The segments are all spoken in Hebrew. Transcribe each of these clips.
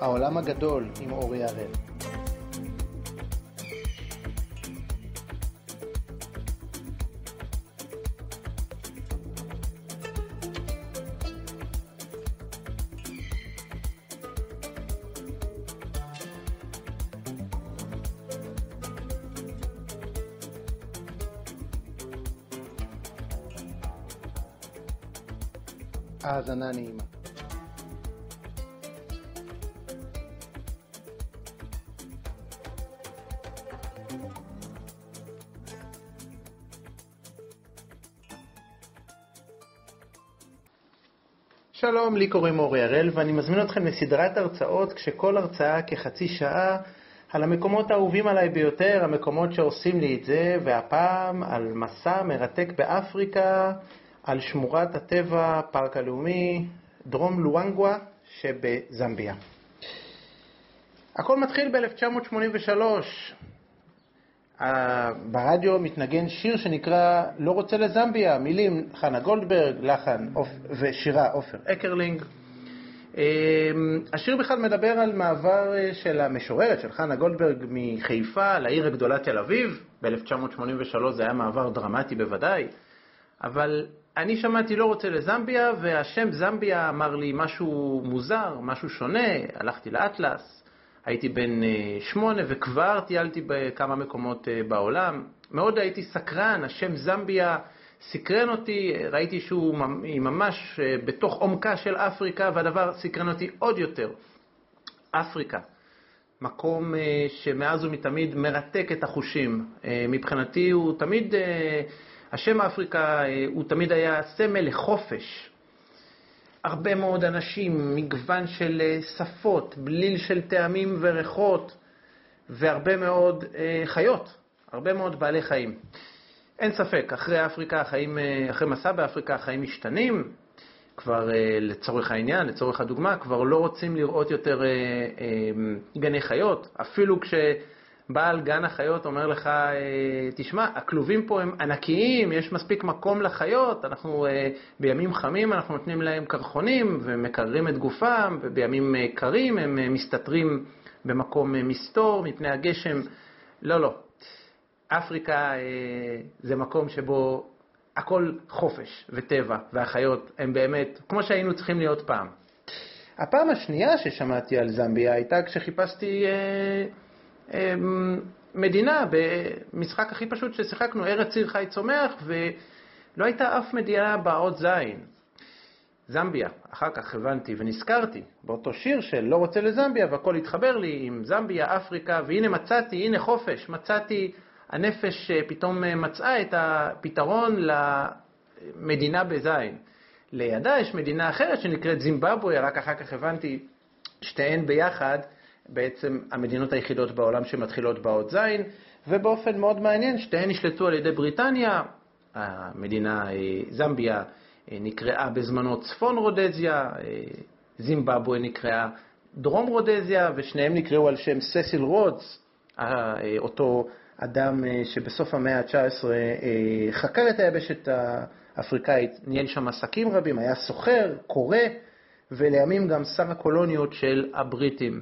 העולם הגדול עם אורי הראל. האזנה נעימה. שלום, לי קוראים אורי הראל ואני מזמין אתכם לסדרת הרצאות כשכל הרצאה כחצי שעה על המקומות האהובים עליי ביותר, המקומות שעושים לי את זה, והפעם על מסע מרתק באפריקה, על שמורת הטבע, פארק הלאומי, דרום לואנגווה שבזמביה. הכל מתחיל ב-1983. ברדיו מתנגן שיר שנקרא לא רוצה לזמביה, מילים חנה גולדברג, לחן ושירה עפרה קרלינג. השיר בכלל מדבר על מעבר של המשוררת, של חנה גולדברג, מחיפה לעיר הגדולה תל אביב. ב-1983 זה היה מעבר דרמטי בוודאי, אבל אני שמעתי לא רוצה לזמביה, והשם זמביה אמר לי משהו מוזר, משהו שונה, הלכתי לאטלס, הייתי בן שמונה וכבר טיילתי בכמה מקומות בעולם. מאוד הייתי סקרן, השם זמביה סקרן אותי, ראיתי שהוא ממש בתוך עומקה של אפריקה, והדבר סקרן אותי עוד יותר. אפריקה, מקום שמאז ומתמיד מרתק את החושים. מבחינתי הוא תמיד... השם אפריקה הוא תמיד היה סמל לחופש. הרבה מאוד אנשים, מגוון של שפות, בליל של טעמים וריחות, והרבה מאוד חיות, הרבה מאוד בעלי חיים. אין ספק, אחרי אפריקה, החיים, אחרי מסע באפריקה החיים משתנים, כבר לצורך העניין, לצורך הדוגמה, כבר לא רוצים לראות יותר גני חיות, אפילו כש... בעל גן החיות אומר לך, תשמע, הכלובים פה הם ענקיים, יש מספיק מקום לחיות, אנחנו בימים חמים אנחנו נותנים להם קרחונים ומקררים את גופם, ובימים קרים הם מסתתרים במקום מסתור מפני הגשם. לא, לא. אפריקה זה מקום שבו הכל חופש וטבע, והחיות הם באמת כמו שהיינו צריכים להיות פעם. הפעם השנייה ששמעתי על זמביה הייתה כשחיפשתי... מדינה, במשחק הכי פשוט ששיחקנו, ארץ ציר חי צומח, ולא הייתה אף מדינה באות זין. זמביה, אחר כך הבנתי ונזכרתי באותו שיר של לא רוצה לזמביה, והכל התחבר לי עם זמביה, אפריקה, והנה מצאתי, הנה חופש, מצאתי, הנפש פתאום מצאה את הפתרון למדינה בזין. לידה יש מדינה אחרת שנקראת זימבבואה, רק אחר כך הבנתי שתיהן ביחד, בעצם המדינות היחידות בעולם שמתחילות באות זין, ובאופן מאוד מעניין, שתיהן נשלטו על ידי בריטניה, המדינה זמביה נקראה בזמנו צפון רודזיה, זימבבואה נקראה דרום רודזיה, ושניהם נקראו על שם ססיל רודס, אותו אדם שבסוף המאה ה-19 חקר את היבשת האפריקאית, ניהל שם עסקים רבים, היה סוחר, קורא, ולימים גם שר הקולוניות של הבריטים.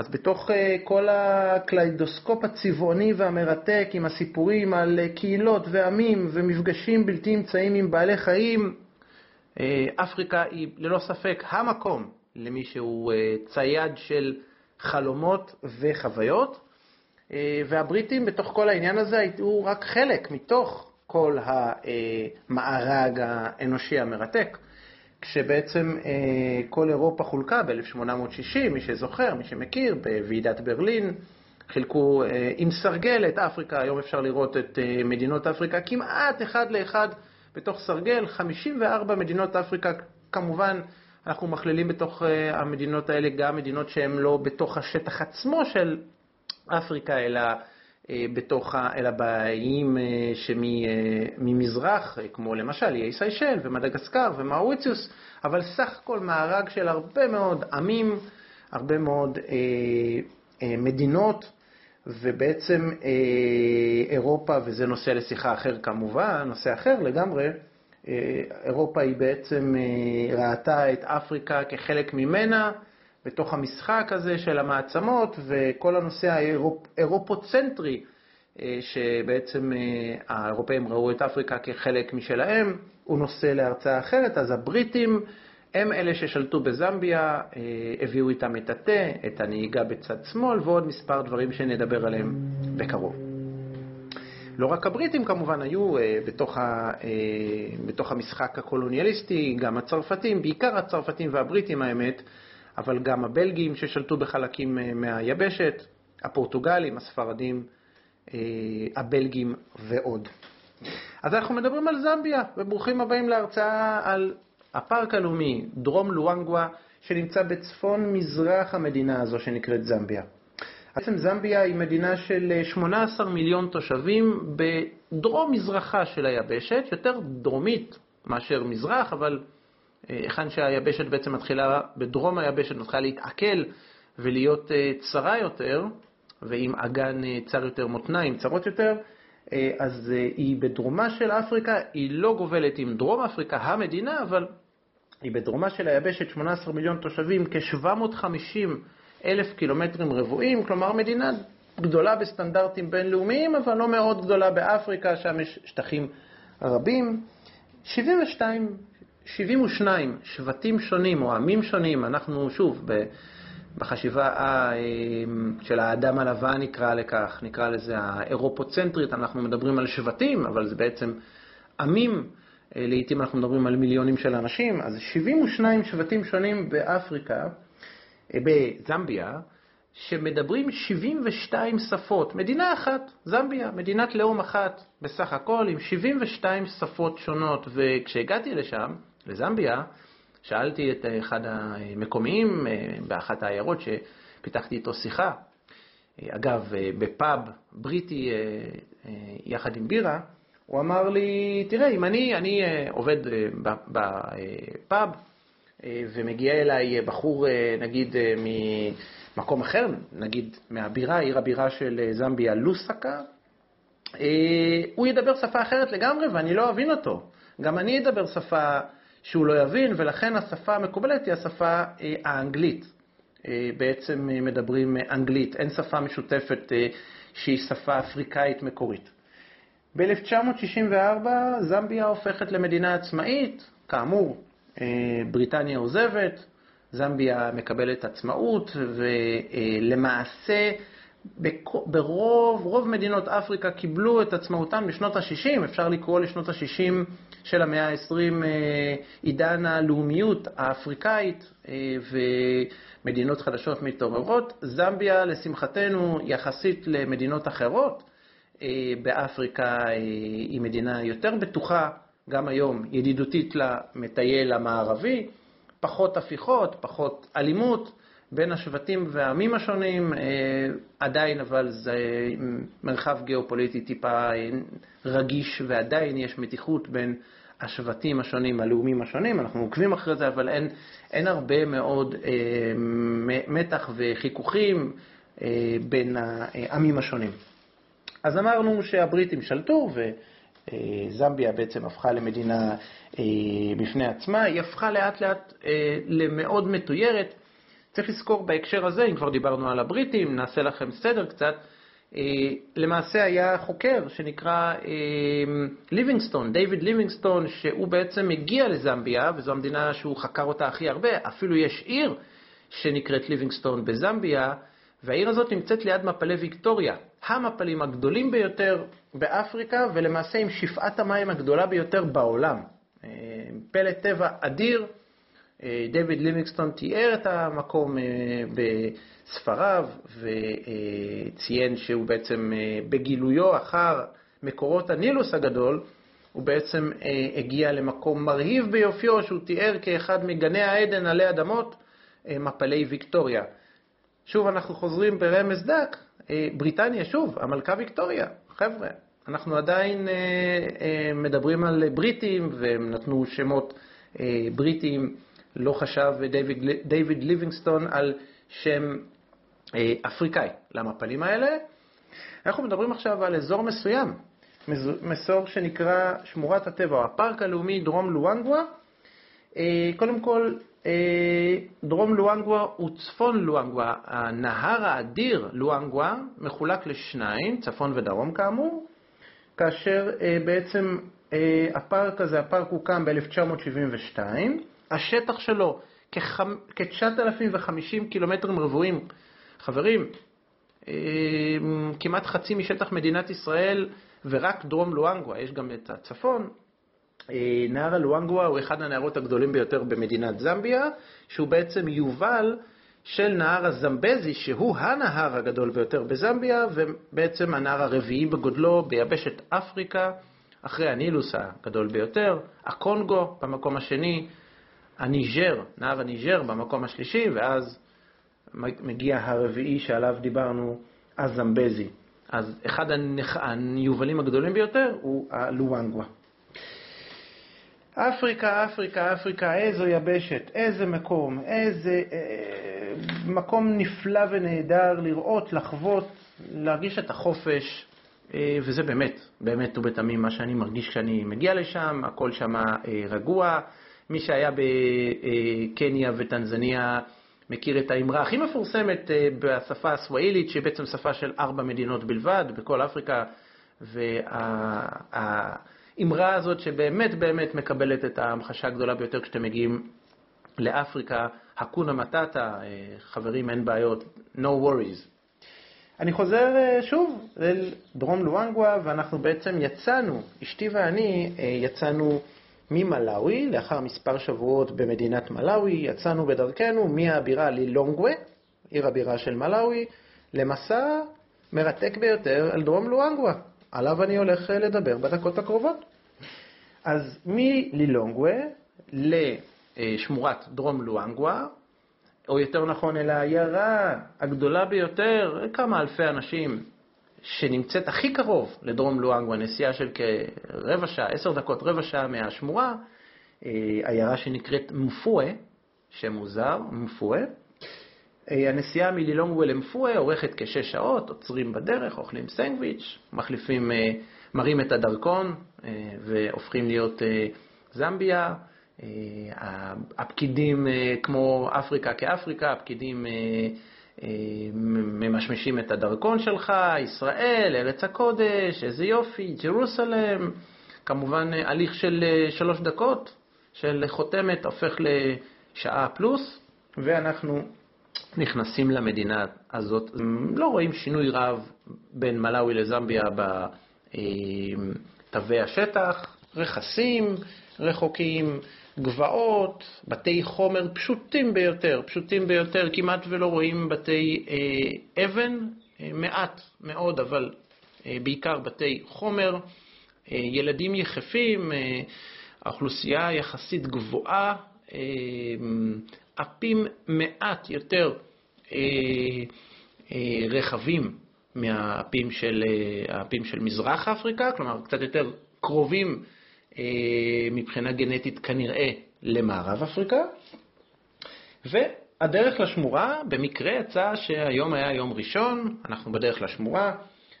אז בתוך כל הקליידוסקופ הצבעוני והמרתק עם הסיפורים על קהילות ועמים ומפגשים בלתי אמצעיים עם בעלי חיים, אפריקה היא ללא ספק המקום למי שהוא צייד של חלומות וחוויות, והבריטים בתוך כל העניין הזה היו רק חלק מתוך כל המארג האנושי המרתק. כשבעצם אה, כל אירופה חולקה ב-1860, מי שזוכר, מי שמכיר, בוועידת ברלין, חילקו אה, עם סרגל את אפריקה, היום אפשר לראות את אה, מדינות אפריקה כמעט אחד לאחד בתוך סרגל, 54 מדינות אפריקה, כמובן אנחנו מכלילים בתוך המדינות האלה גם מדינות שהן לא בתוך השטח עצמו של אפריקה, אלא בתוך, אלא באיים שממזרח, כמו למשל איי סיישל ומדגסקר ומאוריציוס, אבל סך הכל מארג של הרבה מאוד עמים, הרבה מאוד אה, אה, מדינות, ובעצם אה, אירופה, וזה נושא לשיחה אחר כמובן, נושא אחר לגמרי, אירופה היא בעצם ראתה את אפריקה כחלק ממנה, בתוך המשחק הזה של המעצמות וכל הנושא האירופוצנטרי, שבעצם האירופאים ראו את אפריקה כחלק משלהם, הוא נושא להרצאה אחרת, אז הבריטים הם אלה ששלטו בזמביה, הביאו איתם את התה, את הנהיגה בצד שמאל ועוד מספר דברים שנדבר עליהם בקרוב. לא רק הבריטים כמובן היו בתוך, ה, בתוך המשחק הקולוניאליסטי, גם הצרפתים, בעיקר הצרפתים והבריטים האמת, אבל גם הבלגים ששלטו בחלקים מהיבשת, הפורטוגלים, הספרדים, הבלגים ועוד. אז אנחנו מדברים על זמביה, וברוכים הבאים להרצאה על הפארק הלאומי דרום לואנגווה, שנמצא בצפון מזרח המדינה הזו שנקראת זמביה. בעצם זמביה היא מדינה של 18 מיליון תושבים בדרום מזרחה של היבשת, יותר דרומית מאשר מזרח, אבל היכן שהיבשת בעצם מתחילה, בדרום היבשת מתחילה להתעכל ולהיות צרה יותר, ועם אגן צר יותר, מותניים צרות יותר, אז היא בדרומה של אפריקה, היא לא גובלת עם דרום אפריקה, המדינה, אבל היא בדרומה של היבשת 18 מיליון תושבים, כ-750 אלף קילומטרים רבועים, כלומר מדינה גדולה בסטנדרטים בינלאומיים, אבל לא מאוד גדולה באפריקה, שם יש שטחים רבים. 72, 72 שבטים שונים או עמים שונים, אנחנו שוב, בחשיבה של האדם הלבן נקרא לכך, נקרא לזה האירופוצנטרית, אנחנו מדברים על שבטים, אבל זה בעצם עמים, לעתים אנחנו מדברים על מיליונים של אנשים, אז 72 שבטים שונים באפריקה, בזמביה, שמדברים 72 שפות, מדינה אחת, זמביה, מדינת לאום אחת בסך הכל, עם 72 שפות שונות, וכשהגעתי לשם, לזמביה, שאלתי את אחד המקומיים באחת העיירות שפיתחתי איתו שיחה, אגב, בפאב בריטי יחד עם בירה, הוא אמר לי, תראה, אם אני, אני עובד בפאב ומגיע אליי בחור, נגיד, ממקום אחר, נגיד מהבירה, עיר הבירה של זמביה, לוסקה, הוא ידבר שפה אחרת לגמרי ואני לא אבין אותו. גם אני אדבר שפה שהוא לא יבין, ולכן השפה המקובלת היא השפה האנגלית. בעצם מדברים אנגלית, אין שפה משותפת שהיא שפה אפריקאית מקורית. ב-1964 זמביה הופכת למדינה עצמאית, כאמור, בריטניה עוזבת, זמביה מקבלת עצמאות, ולמעשה ברוב רוב מדינות אפריקה קיבלו את עצמאותן בשנות ה-60, אפשר לקרוא לשנות ה-60 של המאה ה-20 עידן הלאומיות האפריקאית ומדינות חדשות מתעוררות. זמביה, לשמחתנו, יחסית למדינות אחרות באפריקה, היא מדינה יותר בטוחה, גם היום ידידותית למטייל המערבי, פחות הפיכות, פחות אלימות. בין השבטים והעמים השונים, עדיין אבל זה מרחב גיאופוליטי טיפה רגיש ועדיין יש מתיחות בין השבטים השונים, הלאומים השונים, אנחנו עוקבים אחרי זה, אבל אין, אין הרבה מאוד אה, מתח וחיכוכים אה, בין העמים השונים. אז אמרנו שהבריטים שלטו וזמביה בעצם הפכה למדינה אה, בפני עצמה, היא הפכה לאט לאט אה, למאוד מתוירת. צריך לזכור בהקשר הזה, אם כבר דיברנו על הבריטים, נעשה לכם סדר קצת, למעשה היה חוקר שנקרא ליבינגסטון, דיוויד ליבינגסטון, שהוא בעצם הגיע לזמביה, וזו המדינה שהוא חקר אותה הכי הרבה, אפילו יש עיר שנקראת ליבינגסטון בזמביה, והעיר הזאת נמצאת ליד מפלי ויקטוריה, המפלים הגדולים ביותר באפריקה, ולמעשה עם שפעת המים הגדולה ביותר בעולם. פלא טבע אדיר, דיוויד ליבינגסטון תיאר את המקום בספריו וציין שהוא בעצם בגילויו אחר מקורות הנילוס הגדול, הוא בעצם הגיע למקום מרהיב ביופיו שהוא תיאר כאחד מגני העדן עלי אדמות, מפלי ויקטוריה. שוב אנחנו חוזרים ברמז דק, בריטניה שוב, המלכה ויקטוריה, חבר'ה, אנחנו עדיין מדברים על בריטים והם נתנו שמות בריטים לא חשב דיוויד, דיוויד ליבינגסטון על שם אה, אפריקאי למפלים האלה. אנחנו מדברים עכשיו על אזור מסוים, מסור שנקרא שמורת הטבע, הפארק הלאומי דרום לואנגווה. אה, קודם כל, אה, דרום לואנגווה וצפון לואנגווה. הנהר האדיר לואנגווה מחולק לשניים, צפון ודרום כאמור, כאשר בעצם הפארק הזה, הפארק הוקם ב-1972. השטח שלו כ-9,050 קילומטרים רבועים. חברים, כמעט חצי משטח מדינת ישראל ורק דרום לואנגווה, יש גם את הצפון, אה, נהר הלואנגווה הוא אחד הנהרות הגדולים ביותר במדינת זמביה, שהוא בעצם יובל של נהר הזמבזי, שהוא הנהר הגדול ביותר בזמביה, ובעצם הנהר הרביעי בגודלו ביבשת אפריקה, אחרי הנילוס הגדול ביותר, הקונגו במקום השני, הניג'ר, נהר הניג'ר במקום השלישי, ואז מגיע הרביעי שעליו דיברנו, הזמבזי. אז אחד היובלים הגדולים ביותר הוא הלואנגווה. אפריקה, אפריקה, אפריקה, איזו יבשת, איזה מקום, איזה אה, מקום נפלא ונהדר לראות, לחוות, להרגיש את החופש, אה, וזה באמת, באמת ובתמים מה שאני מרגיש כשאני מגיע לשם, הכל שם אה, רגוע. מי שהיה בקניה וטנזניה מכיר את האמרה הכי מפורסמת אה, בשפה הסוואילית, שהיא בעצם שפה של ארבע מדינות בלבד בכל אפריקה, וה... האמרה הזאת שבאמת באמת מקבלת את ההמחשה הגדולה ביותר כשאתם מגיעים לאפריקה, הקונה מטאטה, אה, חברים אין בעיות, no worries. אני חוזר אה, שוב אל דרום לואנגווה, ואנחנו בעצם יצאנו, אשתי ואני יצאנו ממלאווי, לאחר מספר שבועות במדינת מלאווי, יצאנו בדרכנו מהבירה לילונגווה, עיר הבירה של מלאווי, למסע מרתק ביותר אל דרום לואנגווה. עליו אני הולך לדבר בדקות הקרובות. אז מלילונגווה לשמורת דרום לואנגווה, או יותר נכון אל העיירה הגדולה ביותר, כמה אלפי אנשים, שנמצאת הכי קרוב לדרום לואנגווה, נסיעה של כרבע שעה, עשר דקות, רבע שעה מהשמורה, אה, עיירה שנקראת מפואה, שם מוזר, מפואה. אה, הנסיעה מלילונגווה למפואה אורכת כשש שעות, עוצרים בדרך, אוכלים סנדוויץ', מחליפים, אה, מראים את הדרכון אה, והופכים להיות זמביה. הפקידים, כמו אפריקה כאפריקה, הפקידים ממשמשים את הדרכון שלך, ישראל, ארץ הקודש, איזה יופי, ג'רוסלם. כמובן, הליך של שלוש דקות של חותמת הופך לשעה פלוס, ואנחנו נכנסים למדינה הזאת, לא רואים שינוי רב בין מלאווי לזמביה בתווי השטח, רכסים רחוקים, גבעות, בתי חומר פשוטים ביותר, פשוטים ביותר, כמעט ולא רואים בתי אה, אבן, אה, מעט מאוד, אבל אה, בעיקר בתי חומר, ילדים יחפים, האוכלוסייה יחסית גבוהה, אפים מעט יותר אה, אה, רחבים מהאפים של, אה, של מזרח אפריקה, כלומר קצת יותר קרובים מבחינה גנטית כנראה למערב אפריקה. והדרך לשמורה, במקרה יצא שהיום היה יום ראשון, אנחנו בדרך לשמורה,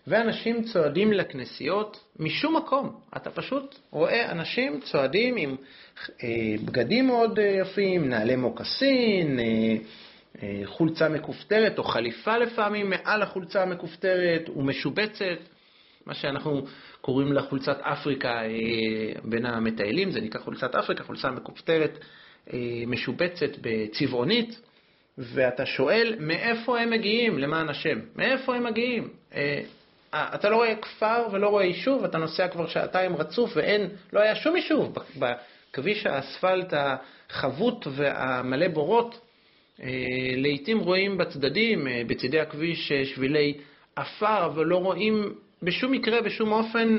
ואנשים צועדים לכנסיות משום מקום. אתה פשוט רואה אנשים צועדים עם אה, בגדים מאוד אה, יפים, נעלי מוקסין, אה, חולצה מכופתרת או חליפה לפעמים מעל החולצה המכופתרת ומשובצת, מה שאנחנו קוראים לה חולצת אפריקה בין המטיילים, זה נקרא חולצת אפריקה, חולצה מכופתרת משובצת בצבעונית, ואתה שואל מאיפה הם מגיעים, למען השם, מאיפה הם מגיעים? אתה לא רואה כפר ולא רואה יישוב, אתה נוסע כבר שעתיים רצוף ואין, לא היה שום יישוב. בכביש האספלט החבוט והמלא בורות, אה, לעתים רואים בצדדים, אה, בצדי הכביש, אה, שבילי עפר, אבל לא רואים בשום מקרה, בשום אופן,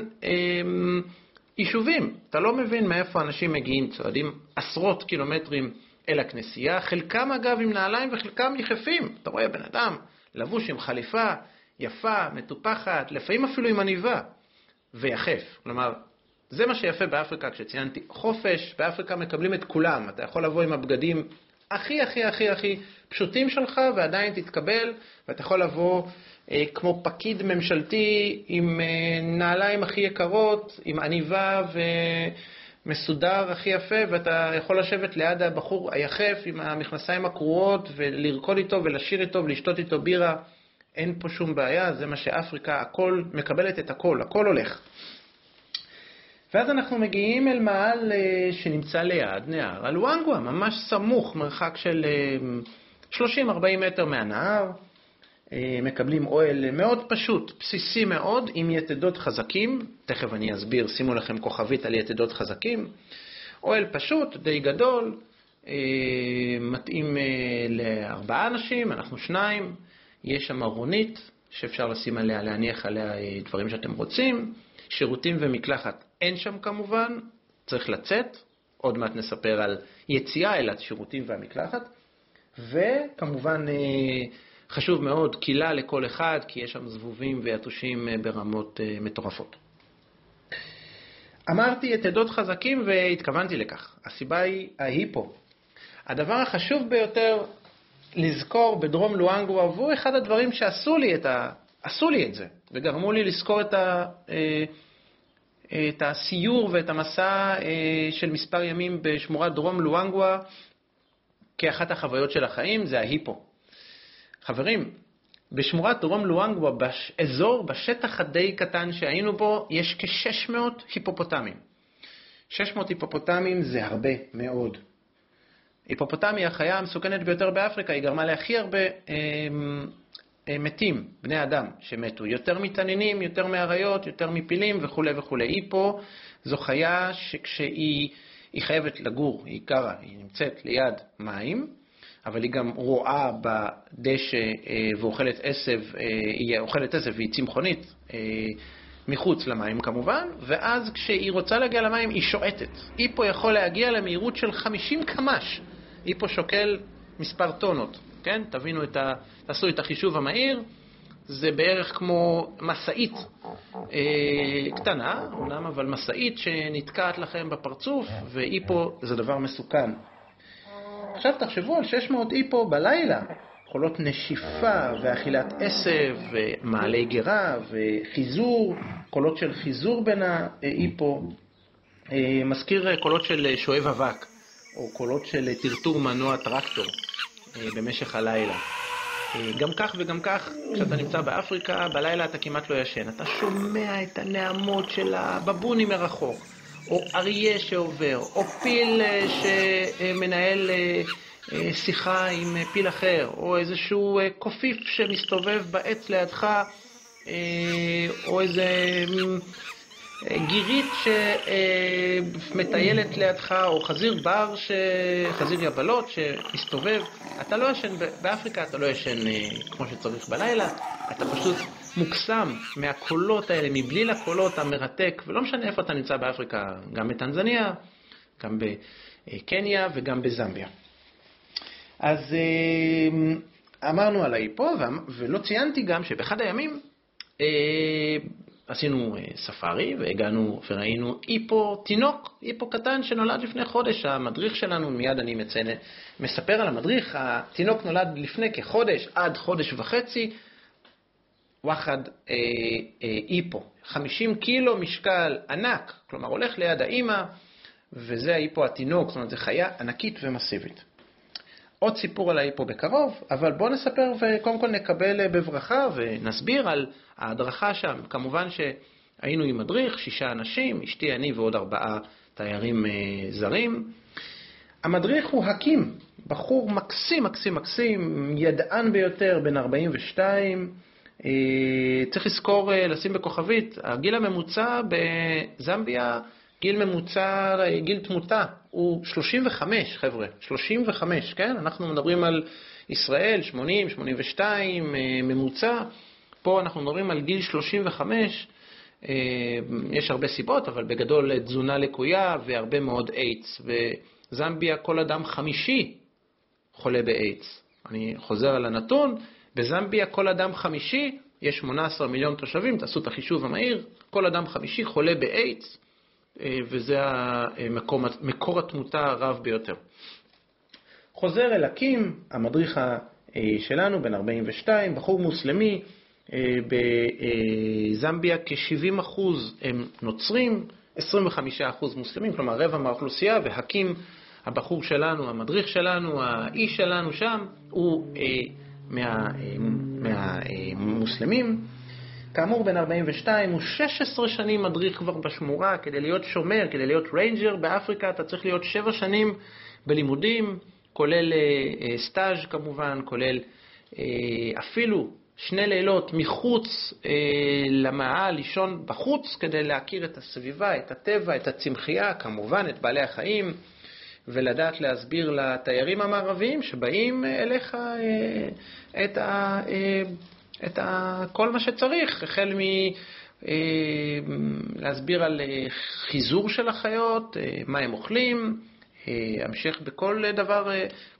יישובים. אתה לא מבין מאיפה אנשים מגיעים, צועדים עשרות קילומטרים אל הכנסייה, חלקם אגב עם נעליים וחלקם יחפים. אתה רואה בן אדם לבוש עם חליפה, יפה, מטופחת, לפעמים אפילו עם עניבה, ויחף. כלומר, זה מה שיפה באפריקה כשציינתי חופש, באפריקה מקבלים את כולם. אתה יכול לבוא עם הבגדים הכי הכי הכי הכי פשוטים שלך ועדיין תתקבל, ואתה יכול לבוא אה, כמו פקיד ממשלתי עם אה, נעליים הכי יקרות, עם עניבה ו... מסודר הכי יפה, ואתה יכול לשבת ליד הבחור היחף עם המכנסיים הקרועות ולרקוד איתו ולשיר איתו ולשתות איתו בירה. אין פה שום בעיה, זה מה שאפריקה, הכל, מקבלת את הכל, הכל הולך. ואז אנחנו מגיעים אל מעל אה, שנמצא ליד נהר הלואנגווה, ממש סמוך, מרחק של 30-40 אה, מטר מהנהר. אה, מקבלים אוהל מאוד פשוט, בסיסי מאוד, עם יתדות חזקים. תכף אני אסביר, שימו לכם כוכבית על יתדות חזקים. אוהל פשוט, די גדול, מתאים לארבעה אנשים, אנחנו שניים. יש שם ארונית שאפשר לשים עליה, להניח עליה דברים שאתם רוצים. שירותים ומקלחת אין שם כמובן, צריך לצאת, עוד מעט נספר על יציאה אל השירותים והמקלחת, וכמובן אה, חשוב מאוד קילה לכל אחד, כי יש שם זבובים ויתושים אה, ברמות אה, מטורפות. אמרתי את עדות חזקים והתכוונתי לכך. הסיבה היא ההיפו. הדבר החשוב ביותר לזכור בדרום לואנגווה, והוא אחד הדברים שעשו לי את, ה... עשו לי את זה, וגרמו לי לזכור את ה... את הסיור ואת המסע אה, של מספר ימים בשמורת דרום לואנגווה כאחת החוויות של החיים, זה ההיפו. חברים, בשמורת דרום לואנגווה, באזור, בשטח הדי קטן שהיינו בו, יש כ-600 היפופוטמים. 600 היפופוטמים זה הרבה מאוד. היפופוטמיה, החיה המסוכנת ביותר באפריקה, היא גרמה להכי הרבה אה, אה, מתים, בני אדם שמתו, יותר מתעניינים, יותר מאריות, יותר מפילים וכולי וכולי. היא פה, זו חיה שכשהיא היא חייבת לגור, היא גרה, היא נמצאת ליד מים, אבל היא גם רואה בדשא אה, ואוכלת עשב, אה, היא אוכלת עשב והיא צמחונית. מחוץ למים כמובן, ואז כשהיא רוצה להגיע למים היא שועטת. איפו יכול להגיע למהירות של 50 קמ"ש. איפו שוקל מספר טונות. כן? תבינו את ה... תעשו את החישוב המהיר, זה בערך כמו משאית אה, קטנה, אומנם, אבל משאית שנתקעת לכם בפרצוף, ואיפו זה דבר מסוכן. עכשיו תחשבו על 600 איפו בלילה, יכולות נשיפה ואכילת עשב ומעלי גרה וחיזור, קולות של חיזור בין האיפו, אה, מזכיר קולות של שואב אבק, או קולות של טרטור מנוע טרקטור. אה, במשך הלילה. אה, גם כך וגם כך, כשאתה נמצא באפריקה, בלילה אתה כמעט לא ישן. אתה שומע את הנעמות של הבבונים מרחוק, או אריה שעובר, או פיל אה, שמנהל שיחה עם פיל אחר, או איזשהו קופיף שמסתובב בעץ לידך, או איזה גירית שמטיילת לידך, או חזיר בר, ש... חזיר יבלות שמסתובב. אתה לא ישן, באפריקה אתה לא ישן אה, כמו שצריך בלילה, אתה פשוט מוקסם מהקולות האלה, מבליל הקולות המרתק, ולא משנה איפה אתה נמצא באפריקה, גם בטנזניה, גם בקניה וגם בזמביה. אז אה, אמרנו על ההיפו, ולא ציינתי גם שבאחד הימים אה, עשינו אה, ספארי והגענו וראינו היפו, תינוק, היפו קטן שנולד לפני חודש. המדריך שלנו, מיד אני מציין, מספר על המדריך, התינוק נולד לפני כחודש עד חודש וחצי, וואחד אה, אה, היפו, 50 קילו משקל ענק, כלומר הולך ליד האימא, וזה ההיפו התינוק, זאת אומרת זו חיה ענקית ומסיבית. עוד סיפור על ההיפו בקרוב, אבל בואו נספר וקודם כל נקבל אה, בברכה ונסביר על ההדרכה שם. כמובן שהיינו עם מדריך, שישה אנשים, אשתי, אני ועוד ארבעה תיירים אה, זרים. המדריך הוא הקים, בחור מקסים, מקסים, מקסים, ידען ביותר, בן 42. אה, צריך לזכור, לשים בכוכבית, הגיל הממוצע בזמביה גיל ממוצע, גיל תמותה הוא 35, חבר'ה, 35, כן? אנחנו מדברים על ישראל, 80, 82, אה, ממוצע. פה אנחנו מדברים על גיל 35. אה, יש הרבה סיבות, אבל בגדול תזונה לקויה והרבה מאוד איידס. בזמביה כל אדם חמישי חולה באיידס. אני חוזר על הנתון, בזמביה כל אדם חמישי, יש 18 מיליון תושבים, תעשו את החישוב המהיר, כל אדם חמישי חולה באיידס. אה, וזה המקור, מקור התמותה הרב ביותר. חוזר אל הקים, המדריך שלנו, בן 42, בחור מוסלמי, אה, בזמביה כ-70% הם נוצרים, 25% מוסלמים, כלומר רבע מהאוכלוסייה, והקים, הבחור שלנו, המדריך שלנו, האיש שלנו שם, הוא אה, מהמוסלמים. מה, אה, כאמור, בן 42, הוא 16 שנים מדריך כבר בשמורה, כדי להיות שומר, כדי להיות ריינג'ר באפריקה, אתה צריך להיות 7 שנים בלימודים, כולל אה, אה, סטאז' כמובן, כולל אה, אפילו שני לילות מחוץ אה, למחנה, לישון בחוץ, כדי להכיר את הסביבה, את הטבע, את הצמחייה, כמובן את בעלי החיים, ולדעת להסביר לתיירים המערביים שבאים אליך אה, את ה... אה, את ה, כל מה שצריך, החל מ... אה, להסביר על אה, חיזור של החיות, אה, מה הם אוכלים, המשך בכל דבר,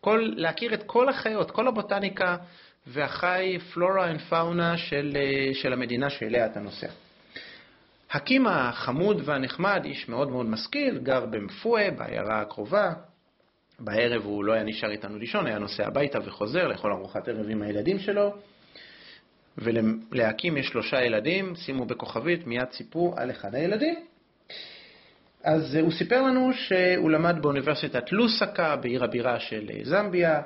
כל, להכיר את כל החיות, כל הבוטניקה והחי, פלורה אנד פאונה של, של המדינה שאליה אתה נוסע. הקים החמוד והנחמד, איש מאוד מאוד משכיל, גר במפואה, בעיירה הקרובה. בערב הוא לא היה נשאר איתנו לישון, היה נוסע הביתה וחוזר לאכול ארוחת ערב עם הילדים שלו. ולהקים יש שלושה ילדים, שימו בכוכבית, מיד סיפרו על אחד הילדים. אז הוא סיפר לנו שהוא למד באוניברסיטת לוסקה, בעיר הבירה של זמביה,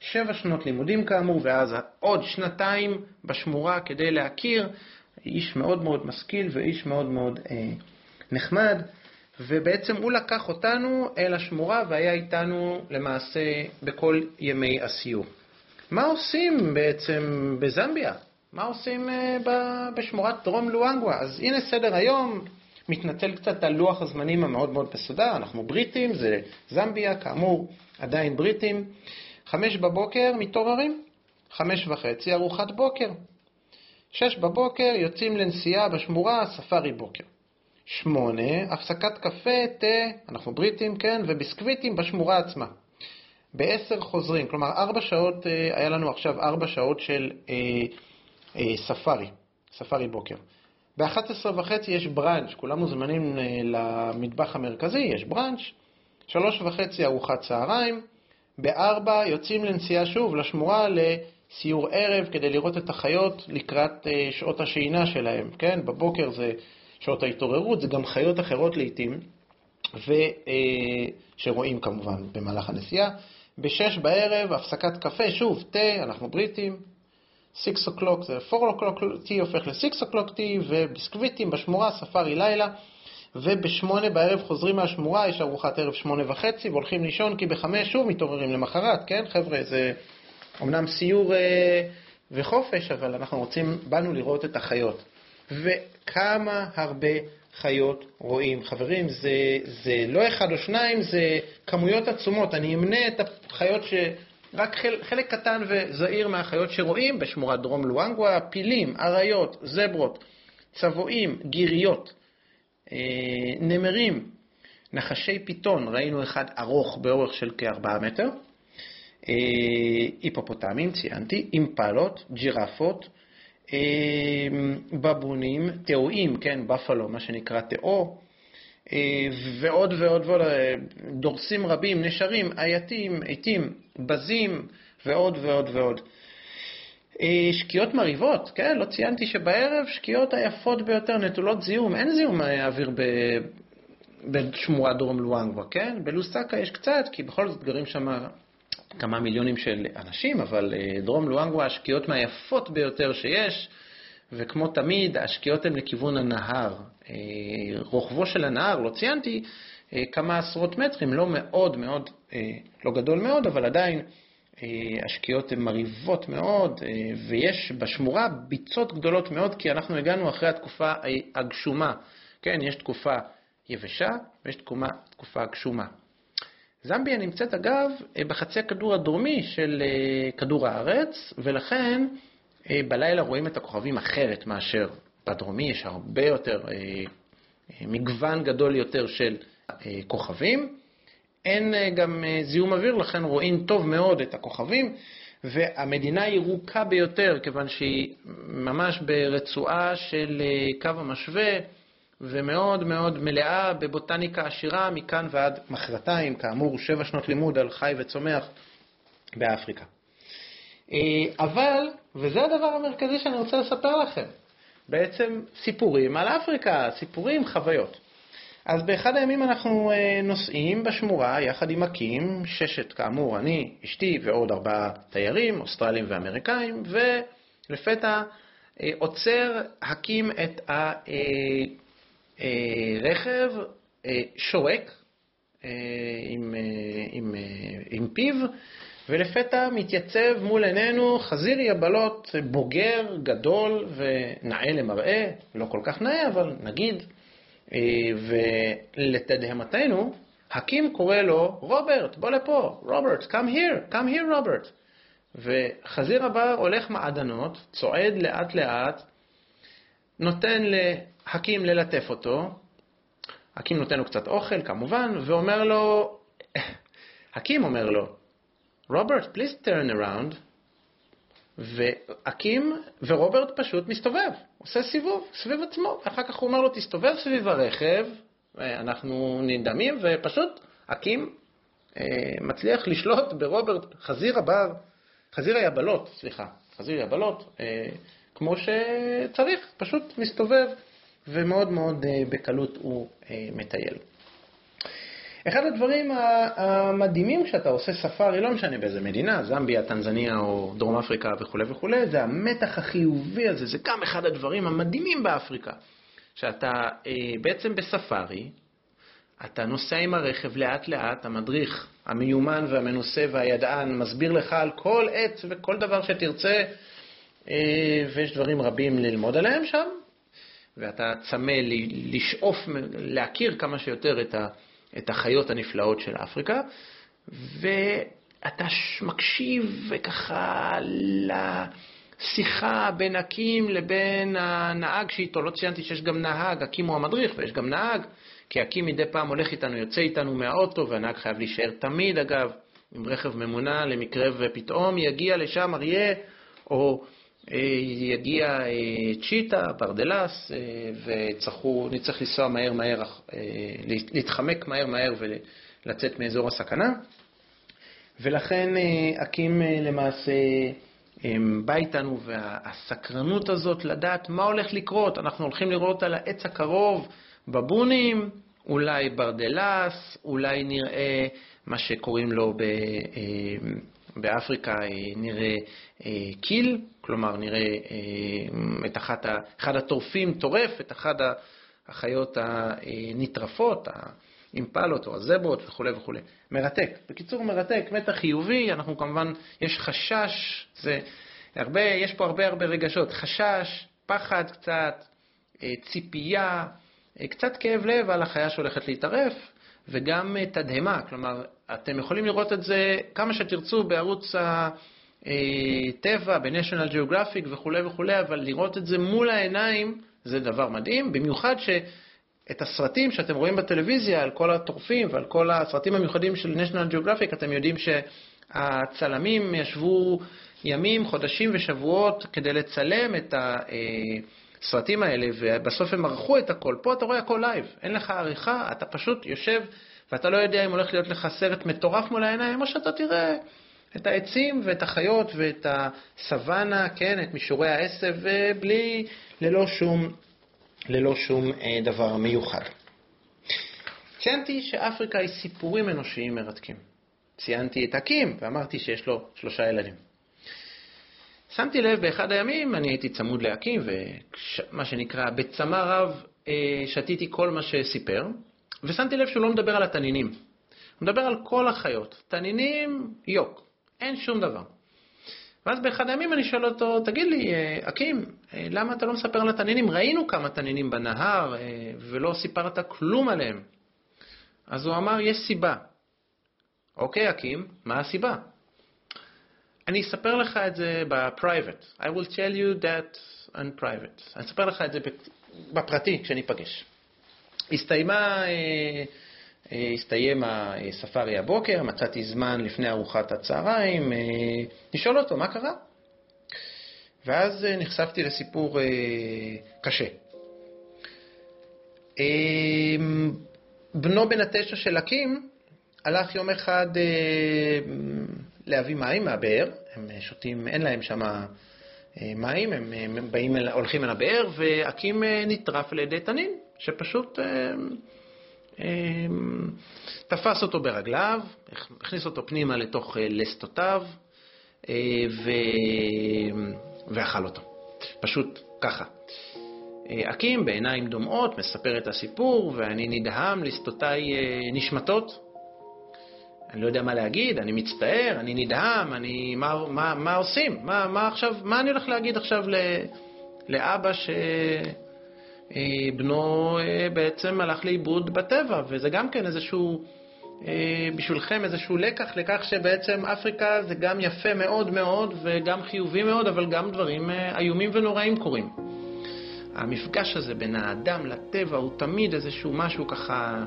שבע שנות לימודים כאמור, ואז עוד שנתיים בשמורה כדי להכיר, איש מאוד מאוד משכיל ואיש מאוד מאוד אה, נחמד, ובעצם הוא לקח אותנו אל השמורה והיה איתנו למעשה בכל ימי הסיור. מה עושים בעצם בזמביה? מה עושים אה, בשמורת דרום לואנגווה? אז הנה סדר היום, מתנצל קצת על לוח הזמנים המאוד מאוד מסודר, אנחנו בריטים, זה זמביה, כאמור, עדיין בריטים. חמש בבוקר מתעוררים, חמש וחצי ארוחת בוקר. שש בבוקר יוצאים לנסיעה בשמורה, ספארי בוקר. שמונה, הפסקת קפה, תה, אנחנו בריטים, כן, וביסקוויטים בשמורה עצמה. בעשר חוזרים, כלומר ארבע שעות, אה, היה לנו עכשיו ארבע שעות של אה, ספארי, ספארי בוקר. ב-11 וחצי יש בראנץ', כולם מוזמנים אה, למטבח המרכזי, יש בראנץ', שלוש וחצי ארוחת צהריים, בארבע יוצאים לנסיעה שוב לשמורה לסיור ערב כדי לראות את החיות לקראת אה, שעות השינה שלהם, כן? בבוקר זה שעות ההתעוררות, זה גם חיות אחרות לעיתים, ו, שרואים כמובן במהלך הנסיעה. בשש בערב הפסקת קפה, שוב, תה, אנחנו בריטים, 6 o'clock זה 4 o'clock tea הופך ל-6 o'clock tea, וביסקוויטים בשמורה, ספארי לילה, וב-8 בערב חוזרים מהשמורה, יש ארוחת ערב 8 וחצי, והולכים לישון, כי ב-5 שוב מתעוררים למחרת, כן חבר'ה? זה אמנם סיור אה, וחופש, אבל אנחנו רוצים, באנו לראות את החיות. וכמה הרבה חיות רואים. חברים, זה, זה לא אחד או שניים, זה כמויות עצומות. אני אמנה את החיות ש... רק חל, חלק קטן וזעיר מהחיות שרואים בשמורת דרום לואנגווה, פילים, אריות, זברות, צבועים, גיריות, אה, נמרים, נחשי פיתון, ראינו אחד ארוך באורך של כארבעה מטר, אה, היפופוטמים, ציינתי, אימפלות, ג'ירפות, אה, בבונים, תאואים, כן, בפלו, מה שנקרא תאו, ועוד ועוד ועוד, אה, דורסים רבים, נשרים, אייתים, עיתים, בזים, ועוד ועוד ועוד. אה, שקיעות מרהיבות, כן, לא ציינתי שבערב שקיעות היפות ביותר נטולות זיהום, אין זיהום אוויר ב... בשמורת דרום לואנגווה, כן? בלוסקה יש קצת, כי בכל זאת גרים שם כמה מיליונים של אנשים, אבל דרום לואנגווה השקיעות מהיפות ביותר שיש. וכמו תמיד, השקיעות הן לכיוון הנהר. אה, רוחבו של הנהר, לא ציינתי, אה, כמה עשרות מטרים, לא מאוד מאוד, אה, לא גדול מאוד, אבל עדיין השקיעות הן מרהיבות מאוד, ויש בשמורה ביצות גדולות מאוד, כי אנחנו הגענו אחרי התקופה הגשומה. כן, יש תקופה יבשה ויש תקופה, תקופה גשומה. זמביה נמצאת אגב בחצי הכדור הדרומי של כדור הארץ, ולכן בלילה רואים את הכוכבים אחרת מאשר בדרומי, יש הרבה יותר, אה, אה, מגוון גדול יותר של כוכבים. אין גם זיהום אוויר, לכן רואים טוב מאוד את הכוכבים, והמדינה ירוקה ביותר, כיוון שהיא ממש ברצועה של קו המשווה, ומאוד מאוד מלאה בבוטניקה עשירה מכאן ועד מחרתיים, כאמור, שבע שנות לימוד על חי וצומח באפריקה. אבל וזה הדבר המרכזי שאני רוצה לספר לכם. בעצם סיפורים על אפריקה, סיפורים, חוויות. אז באחד הימים אנחנו אה, נוסעים בשמורה יחד עם אקים, ששת כאמור, אני, אשתי ועוד ארבעה תיירים, אוסטרלים ואמריקאים, ולפתע אה, עוצר הקים את הרכב, שורק עם, עם, עם פיו, ולפתע מתייצב מול עינינו חזיר יבלות בוגר, גדול ונאה למראה, לא כל כך נאה, אבל נגיד, אה, ולתדהמתנו, הקים קורא לו, רוברט, בוא לפה, רוברט, come here, come here, רוברט. וחזיר הבר הולך מעדנות, צועד לאט לאט, נותן להקים ללטף אותו, הקים נותן לו קצת אוכל כמובן, ואומר לו, הקים אומר לו, רוברט, please turn around, ואקים, ורוברט פשוט מסתובב, עושה סיבוב סביב עצמו, ואחר כך הוא אומר לו, תסתובב סביב הרכב, אנחנו נדמים, ופשוט אקים אה, מצליח לשלוט ברוברט, חזיר הבר, חזיר היבלות, סליחה, חזיר יבלות, אה, כמו שצריך, פשוט מסתובב, ומאוד מאוד אה, בקלות הוא אה, מטייל. אחד הדברים המדהימים כשאתה עושה ספארי, לא משנה באיזה מדינה, זמביה, טנזניה או דרום אפריקה וכולי וכולי, זה המתח החיובי הזה, זה גם אחד הדברים המדהימים באפריקה. שאתה אה, בעצם בספארי, אתה נוסע עם הרכב לאט לאט, המדריך המיומן והמנוסה והידען מסביר לך על כל עץ וכל דבר שתרצה, אה, ויש דברים רבים ללמוד עליהם שם, ואתה צמא לשאוף, להכיר כמה שיותר את ה... את החיות הנפלאות של אפריקה, ואתה מקשיב וככה לשיחה בין אקים לבין הנהג שאיתו, לא ציינתי שיש גם נהג, אקים הוא המדריך ויש גם נהג, כי אקים מדי פעם הולך איתנו, יוצא איתנו מהאוטו, והנהג חייב להישאר תמיד, אגב, עם רכב ממונע, למקרה ופתאום יגיע לשם אריה, או יגיע אה, צ'יטה, ברדלס, אה, ונצטרך לנסוע מהר מהר, להתחמק מהר מהר ולצאת מאזור הסכנה. ולכן אקים למעשה בא איתנו, והסקרנות הזאת לדעת מה הולך לקרות, אנחנו הולכים לראות על העץ הקרוב בבונים, אולי ברדלס, אולי נראה מה שקוראים לו ב... באפריקה נראה קיל, כלומר נראה אה, את אחת, אחד הטורפים טורף את אחת החיות הנטרפות, האימפלות או הזברות וכו' וכו'. מרתק. בקיצור, מרתק, מתח חיובי, אנחנו כמובן, יש חשש, זה הרבה, יש פה הרבה הרבה רגשות, חשש, פחד קצת, אה, ציפייה, אה, קצת כאב לב על החיה שהולכת להתערף, וגם תדהמה, כלומר, אתם יכולים לראות את זה כמה שתרצו בערוץ ה... אה, טבע, ב-National Geographic וכולי וכולי, אבל לראות את זה מול העיניים זה דבר מדהים, במיוחד שאת הסרטים שאתם רואים בטלוויזיה על כל הטורפים ועל כל הסרטים המיוחדים של National Geographic, אתם יודעים שהצלמים ישבו ימים, חודשים ושבועות כדי לצלם את הסרטים האלה, ובסוף הם ערכו את הכל. פה אתה רואה הכל live, אין לך עריכה, אתה פשוט יושב ואתה לא יודע אם הולך להיות לך סרט מטורף מול העיניים, או שאתה תראה את העצים ואת החיות ואת הסוואנה, כן, את מישורי העשב, ובלי, ללא שום, ללא שום אה, דבר מיוחד. ציינתי שאפריקה היא סיפורים אנושיים מרתקים. ציינתי את הקים ואמרתי שיש לו שלושה ילדים. שמתי לב באחד הימים, אני הייתי צמוד להקים, ומה שנקרא, בצמא רב אה, שתיתי כל מה שסיפר, ושמתי לב שהוא לא מדבר על התנינים. הוא מדבר על כל החיות. תנינים, יוק. אין שום דבר. ואז באחד הימים אני שואל אותו, תגיד לי, אה, אקים, אה, למה אתה לא מספר על התנינים? ראינו כמה תנינים בנהר אה, ולא סיפרת כלום עליהם. אז הוא אמר, יש סיבה. אוקיי, אקים, מה הסיבה? אני אספר לך את זה ב-private. I will tell you that on private. אני אספר לך את זה בפרטי כשניפגש. הסתיימה... אה, הסתיים הספארי הבוקר, מצאתי זמן לפני ארוחת הצהריים, אה, לשאול אותו מה קרה. ואז אה, נחשפתי לסיפור קשה. בנו בן התשע של אקים הלך יום אחד להביא מים מהבאר, הם שותים, אין להם שם מים, הם באים, הולכים אל הבאר, ואקים נטרף על ידי תנין, שפשוט תפס אותו ברגליו, הכניס אותו פנימה לתוך לסתותיו ו... ואכל אותו. פשוט ככה. אקים בעיניים דומעות מספר את הסיפור, ואני נדהם, לסתותיי נשמטות. אני לא יודע מה להגיד, אני מצטער, אני נדהם, אני... מה, מה, מה עושים? מה, מה עכשיו, מה אני הולך להגיד עכשיו ל, לאבא שבנו אה, בעצם הלך לאיבוד בטבע, וזה גם כן איזשהו, אה, בשבילכם איזשהו לקח לכך שבעצם אפריקה זה גם יפה מאוד מאוד וגם חיובי מאוד, אבל גם דברים אה, איומים ונוראים קורים. המפגש הזה בין האדם לטבע הוא תמיד איזשהו משהו ככה...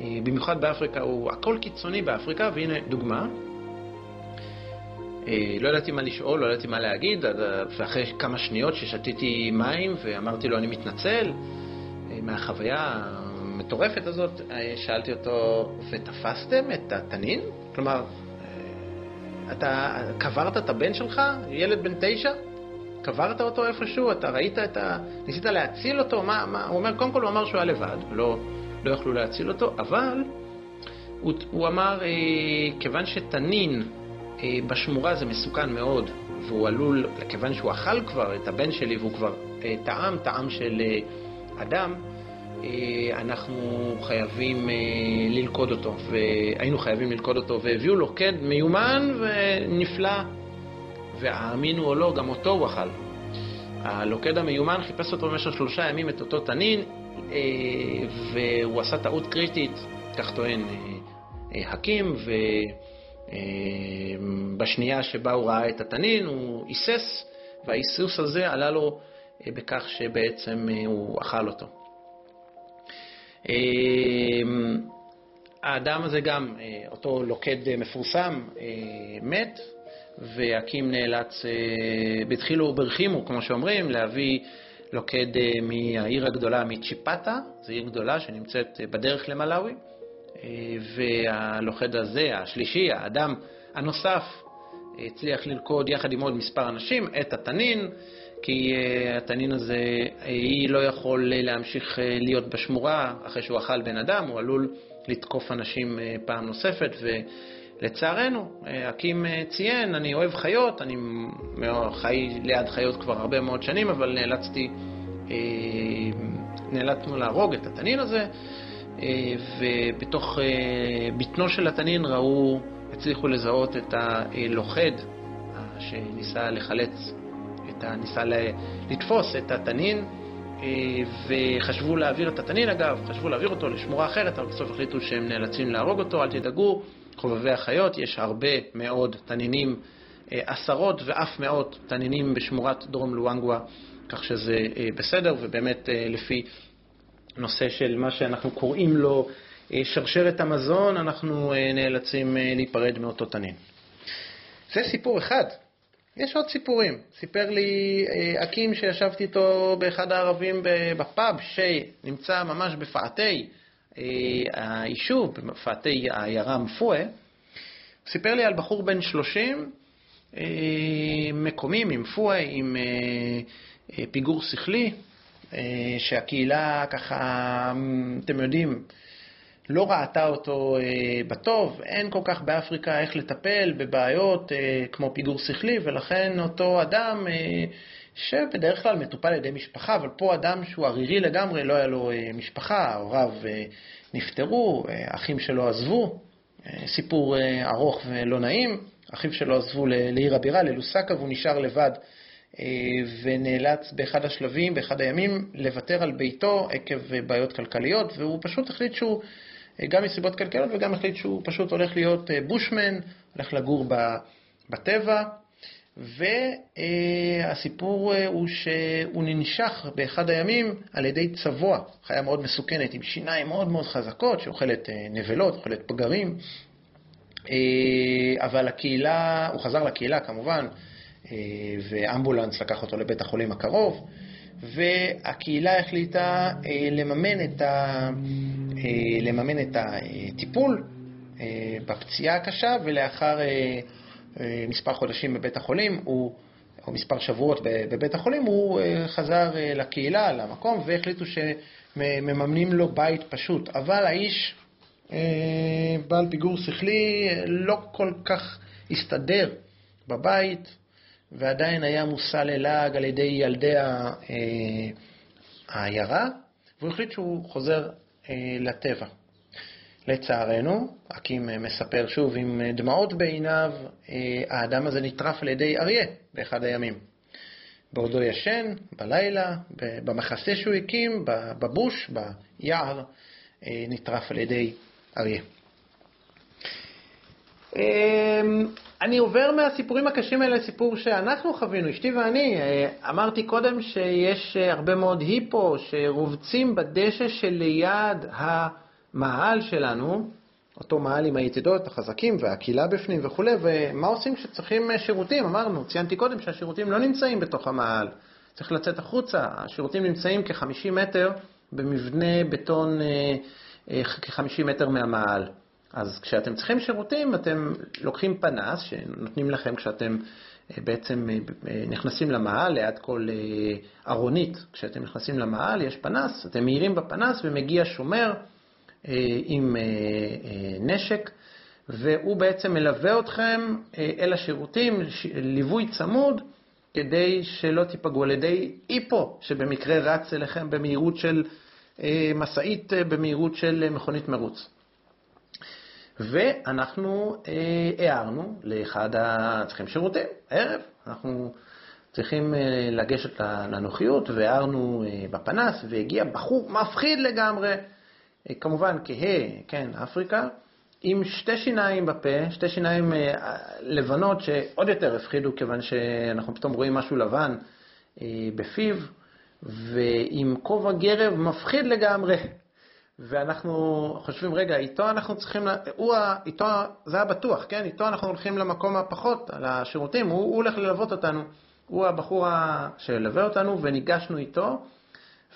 אה, במיוחד באפריקה, הוא הכל קיצוני באפריקה, והנה דוגמה. אה, לא ידעתי מה לשאול, לא ידעתי מה להגיד, ואחרי כמה שניות ששתיתי מים ואמרתי לו אני מתנצל אה, מהחוויה המטורפת הזאת, שאלתי אותו, ותפסתם את התנין? כלומר, אתה קברת את הבן שלך, ילד בן תשע? קברת אותו איפשהו? אתה ראית את ה... ניסית להציל אותו? מה, מה? הוא אומר, קודם כל הוא אמר שהוא היה לבד, לא... לא יכלו להציל אותו, אבל הוא, הוא אמר, אה, כיוון שתנין אה, בשמורה זה מסוכן מאוד, והוא עלול, כיוון שהוא אכל כבר את הבן שלי והוא כבר אה, טעם טעם של אה, אדם, אה, אנחנו חייבים אה, ללכוד אותו, והיינו חייבים ללכוד אותו, והביאו לו קד מיומן ונפלא, והאמינו או לא, גם אותו הוא אכל. הלוכד המיומן חיפש אותו במשך שלושה ימים את אותו תנין, אה, והוא עשה טעות קריטית, כך טוען אה, אה, הקים, ובשנייה שבה הוא ראה את התנין הוא היסס, וההיסוס הזה עלה לו בכך שבעצם הוא אכל אותו. האדם הזה גם, אותו לוכד מפורסם, מת, והקים נאלץ, בתחילו ברחימו, כמו שאומרים, להביא לוכד אה, מהעיר הגדולה מצ'יפטה, זו עיר גדולה שנמצאת אה, בדרך למלאווי, אה, והלוכד הזה, השלישי, האדם הנוסף, הצליח ללכוד יחד עם עוד מספר אנשים את התנין, כי התנין הזה, היא לא יכול להמשיך להיות בשמורה אחרי שהוא אכל בן אדם, הוא עלול לתקוף אנשים פעם נוספת, ולצערנו, אקים ציין, אני אוהב חיות, אני חי ליד חיות כבר הרבה מאוד שנים, אבל נאלצתי, נאלצנו להרוג את התנין הזה, ובתוך בטנו של התנין ראו, הצליחו לזהות את הלוכד שניסה לחלץ, את ה, ניסה לתפוס את התנין, וחשבו להעביר את התנין אגב, חשבו להעביר אותו לשמורה אחרת, אבל בסוף החליטו שהם נאלצים להרוג אותו, אל תדאגו, חובבי החיות, יש הרבה מאוד תנינים, אה, עשרות ואף מאות תנינים בשמורת דרום לואנגווה, כך שזה אה, בסדר, ובאמת אה, לפי נושא של מה שאנחנו קוראים לו שרשרת המזון, אנחנו נאלצים להיפרד מאותו תנין. זה סיפור אחד. יש עוד סיפורים. סיפר לי אקים שישבתי איתו באחד הערבים בפאב, שנמצא ממש בפאתי היישוב, בפאתי העיירה מפואה, סיפר לי על בחור בן 30, אה, מקומי, ממפואה, עם אה, אה, פיגור שכלי, שהקהילה ככה, אתם יודעים, לא ראתה אותו בטוב, אין כל כך באפריקה איך לטפל בבעיות כמו פיגור שכלי, ולכן אותו אדם שבדרך כלל מטופל על ידי משפחה, אבל פה אדם שהוא ערירי לגמרי, לא היה לו אה, משפחה, הוריו אה, נפטרו, אה, אחים שלו עזבו, סיפור ארוך ולא נעים, אחיו שלו עזבו לעיר הבירה, ללוסקה, והוא נשאר לבד ונאלץ באחד השלבים, באחד הימים, לוותר על ביתו עקב בעיות כלכליות, והוא פשוט החליט שהוא, גם מסיבות כלכליות וגם החליט שהוא פשוט הולך להיות בושמן, הולך לגור בטבע. והסיפור אה, הוא שהוא ננשך באחד הימים על ידי צבוע, חיה מאוד מסוכנת, עם שיניים מאוד מאוד חזקות, שאוכלת אה, נבלות, אוכלת פגרים. אה, אבל הקהילה, הוא חזר לקהילה כמובן, ואמבולנס לקח אותו לבית החולים הקרוב, והקהילה החליטה לממן את, ה, לממן את הטיפול בפציעה הקשה, ולאחר אה, מספר חודשים בבית החולים, הוא, או מספר שבועות בבית החולים, הוא אה, חזר אה, לקהילה, למקום, והחליטו מממנים לו בית פשוט, אבל האיש בעל פיגור שכלי לא כל כך הסתדר בבית, ועדיין היה מושא ללעג על ידי ילדי העיירה, והוא החליט שהוא חוזר לטבע. לצערנו, אקים מספר שוב עם דמעות בעיניו, האדם הזה נטרף על ידי אריה באחד הימים. בעודו ישן, בלילה, במחסה שהוא הקים, בבוש, ביער, נטרף על ידי אריה. אני עובר מהסיפורים הקשים האלה לסיפור שאנחנו חווינו, אשתי ואני. אמרתי קודם שיש הרבה מאוד היפו שרובצים בדשא שליד המאהל שלנו, אותו מאהל עם היתדות החזקים והקהילה בפנים וכולי, ומה עושים כשצריכים שירותים? אמרנו, ציינתי קודם שהשירותים לא נמצאים בתוך המאהל, צריך לצאת החוצה. השירותים נמצאים כ-50 מטר במבנה בטון כ-50 מטר מהמאהל. אז כשאתם צריכים שירותים, אתם לוקחים פנס שנותנים לכם כשאתם בעצם נכנסים למאהל, ליד כל ארונית. כשאתם נכנסים למאהל יש פנס, אתם מאירים בפנס ומגיע שומר עם נשק, והוא בעצם מלווה אתכם אל השירותים, ליווי צמוד, כדי שלא תיפגעו על ידי איפו, שבמקרה רץ אליכם במהירות של משאית, במהירות של מכונית מרוץ. ואנחנו הערנו לאחד הצריכים שירותים, ערב, אנחנו צריכים לגשת לנוחיות, והערנו בפנס, והגיע בחור מפחיד לגמרי, כמובן כהה, כן, אפריקה, עם שתי שיניים בפה, שתי שיניים לבנות שעוד יותר הפחידו, כיוון שאנחנו פתאום רואים משהו לבן בפיו, ועם כובע גרב מפחיד לגמרי. ואנחנו חושבים, רגע, איתו אנחנו צריכים, הוא, איתו, זה היה בטוח, כן? איתו אנחנו הולכים למקום הפחות, לשירותים, הוא, הוא הולך ללוות אותנו. הוא הבחור שילווה אותנו, וניגשנו איתו,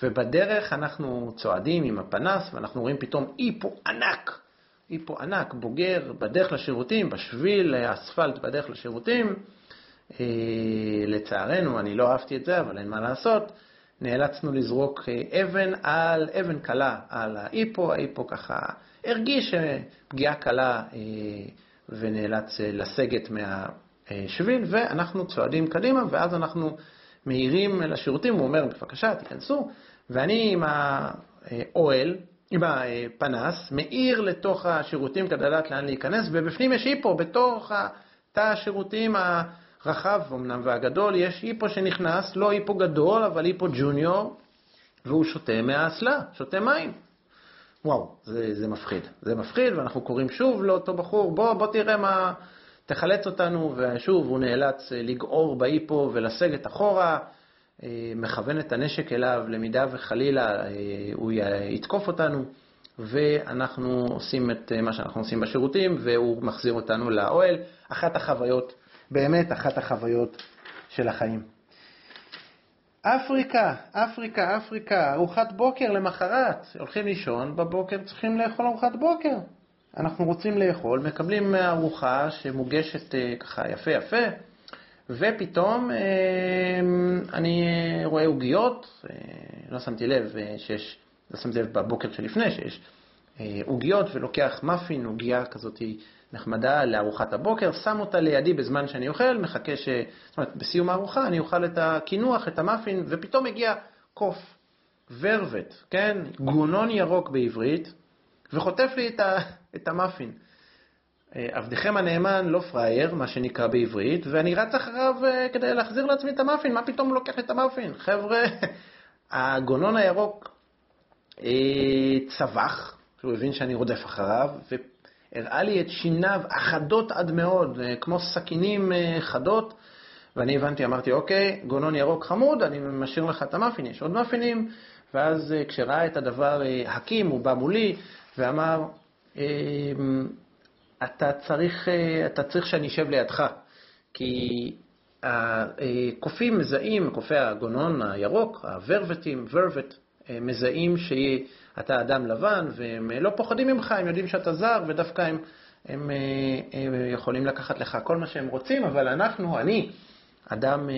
ובדרך אנחנו צועדים עם הפנס, ואנחנו רואים פתאום איפו ענק, איפו ענק, בוגר, בדרך לשירותים, בשביל האספלט בדרך לשירותים. לצערנו, אני לא אהבתי את זה, אבל אין מה לעשות. נאלצנו לזרוק אבן על, אבן קלה על האיפו, האיפו ככה הרגיש פגיעה קלה ונאלץ לסגת מהשביל, ואנחנו צועדים קדימה, ואז אנחנו מהירים לשירותים, הוא אומר, בבקשה, תיכנסו, ואני עם האוהל, עם הפנס, מאיר לתוך השירותים כדי לדעת לאן להיכנס, ובפנים יש איפו, בתוך תא השירותים רחב אמנם והגדול, יש היפו שנכנס, לא היפו גדול, אבל היפו ג'וניור, והוא שותה מהאסלה, שותה מים. וואו, זה, זה מפחיד. זה מפחיד, ואנחנו קוראים שוב לאותו בחור, בוא, בוא תראה מה, תחלץ אותנו, ושוב הוא נאלץ לגעור בהיפו ולסגת אחורה, מכוון את הנשק אליו, למידה וחלילה הוא יתקוף אותנו, ואנחנו עושים את מה שאנחנו עושים בשירותים, והוא מחזיר אותנו לאוהל. אחת החוויות באמת אחת החוויות של החיים. אפריקה, אפריקה, אפריקה, ארוחת בוקר למחרת, הולכים לישון, בבוקר צריכים לאכול ארוחת בוקר. אנחנו רוצים לאכול, מקבלים ארוחה שמוגשת ככה יפה יפה, ופתאום אני רואה עוגיות, לא שמתי לב שיש, לא שמתי לב בבוקר שלפני שיש עוגיות, ולוקח מאפין, עוגייה כזאת נחמדה לארוחת הבוקר, שם אותה לידי בזמן שאני אוכל, מחכה ש... זאת אומרת, בסיום הארוחה אני אוכל את הקינוח, את המאפין, ופתאום מגיע קוף, ורבט, כן? גונון ירוק בעברית, וחוטף לי את, ה... את המאפין. עבדכם הנאמן לא פראייר, מה שנקרא בעברית, ואני רץ אחריו כדי להחזיר לעצמי את המאפין, מה פתאום הוא לוקח את המאפין? חבר'ה, הגונון הירוק צבח, הוא הבין שאני רודף אחריו, הראה לי את שיניו החדות עד מאוד, כמו סכינים חדות, ואני הבנתי, אמרתי, אוקיי, גונון ירוק חמוד, אני משאיר לך את המאפין, יש עוד מאפינים, ואז כשראה את הדבר הקים, הוא בא מולי ואמר, אתה צריך, אתה צריך שאני אשב לידך, כי הקופים מזהים, קופי הגונון הירוק, הוורבטים, וורבט, מזהים שאתה אדם לבן, והם לא פוחדים ממך, הם יודעים שאתה זר, ודווקא הם, הם, הם יכולים לקחת לך כל מה שהם רוצים, אבל אנחנו, אני, אדם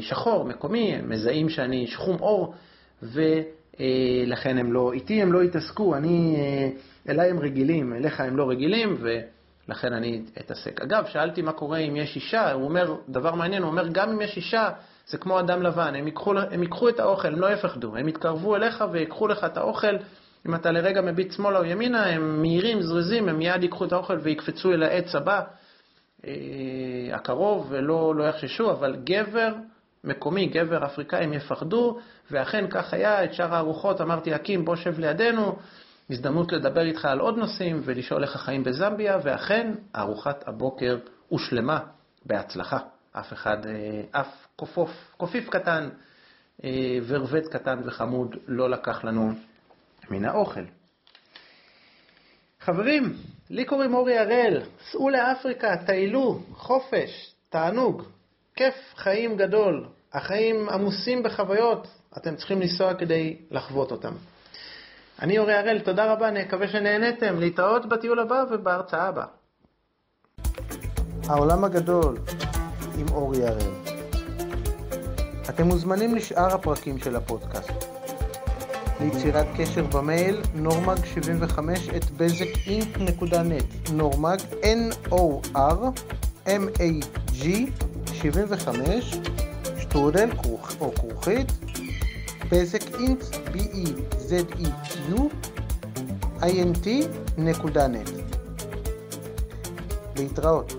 שחור, מקומי, מזהים שאני שחום אור, אה, לכן הם לא, איתי הם לא יתעסקו, אני, אה, אליי הם רגילים, אליך הם לא רגילים, ולכן אני אתעסק. אגב, שאלתי מה קורה אם יש אישה, הוא אומר, דבר מעניין, הוא אומר, גם אם יש אישה, זה כמו אדם לבן, הם ייקחו, הם ייקחו את האוכל, הם לא יפחדו, הם יתקרבו אליך ויקחו לך את האוכל. אם אתה לרגע מביט שמאלה או ימינה, הם מהירים, זריזים, הם מיד ייקחו את האוכל ויקפצו אל העץ הבא, אה, הקרוב, ולא לא יחששו, אבל גבר מקומי, גבר אפריקאי, הם יפחדו, ואכן כך היה, את שאר הארוחות אמרתי, אקים, בוא שב לידינו, הזדמנות לדבר איתך על עוד נושאים ולשאול איך החיים בזמביה, ואכן, ארוחת הבוקר הושלמה בהצלחה. אף אחד, אה, אף קופוף, קופיף קטן, אה, ורבט קטן וחמוד לא לקח לנו מן האוכל. חברים, לי קוראים אורי הראל, סעו לאפריקה, טיילו, חופש, תענוג, כיף חיים גדול. החיים עמוסים בחוויות, אתם צריכים לנסוע כדי לחוות אותם. אני אורי הראל, תודה רבה, נקווה שנהנתם. להתראות בטיול הבא ובהרצאה הבאה. העולם הגדול עם אורי הראל. אתם מוזמנים לשאר הפרקים של הפודקאסט. ליצירת קשר במייל נורמג75 את בזק.אינק.נט נורמג N-O-R-M-A-G 75 שטרודל או כרוכית בזק אינט B-E-Z-E-Q int נקודה נט להתראות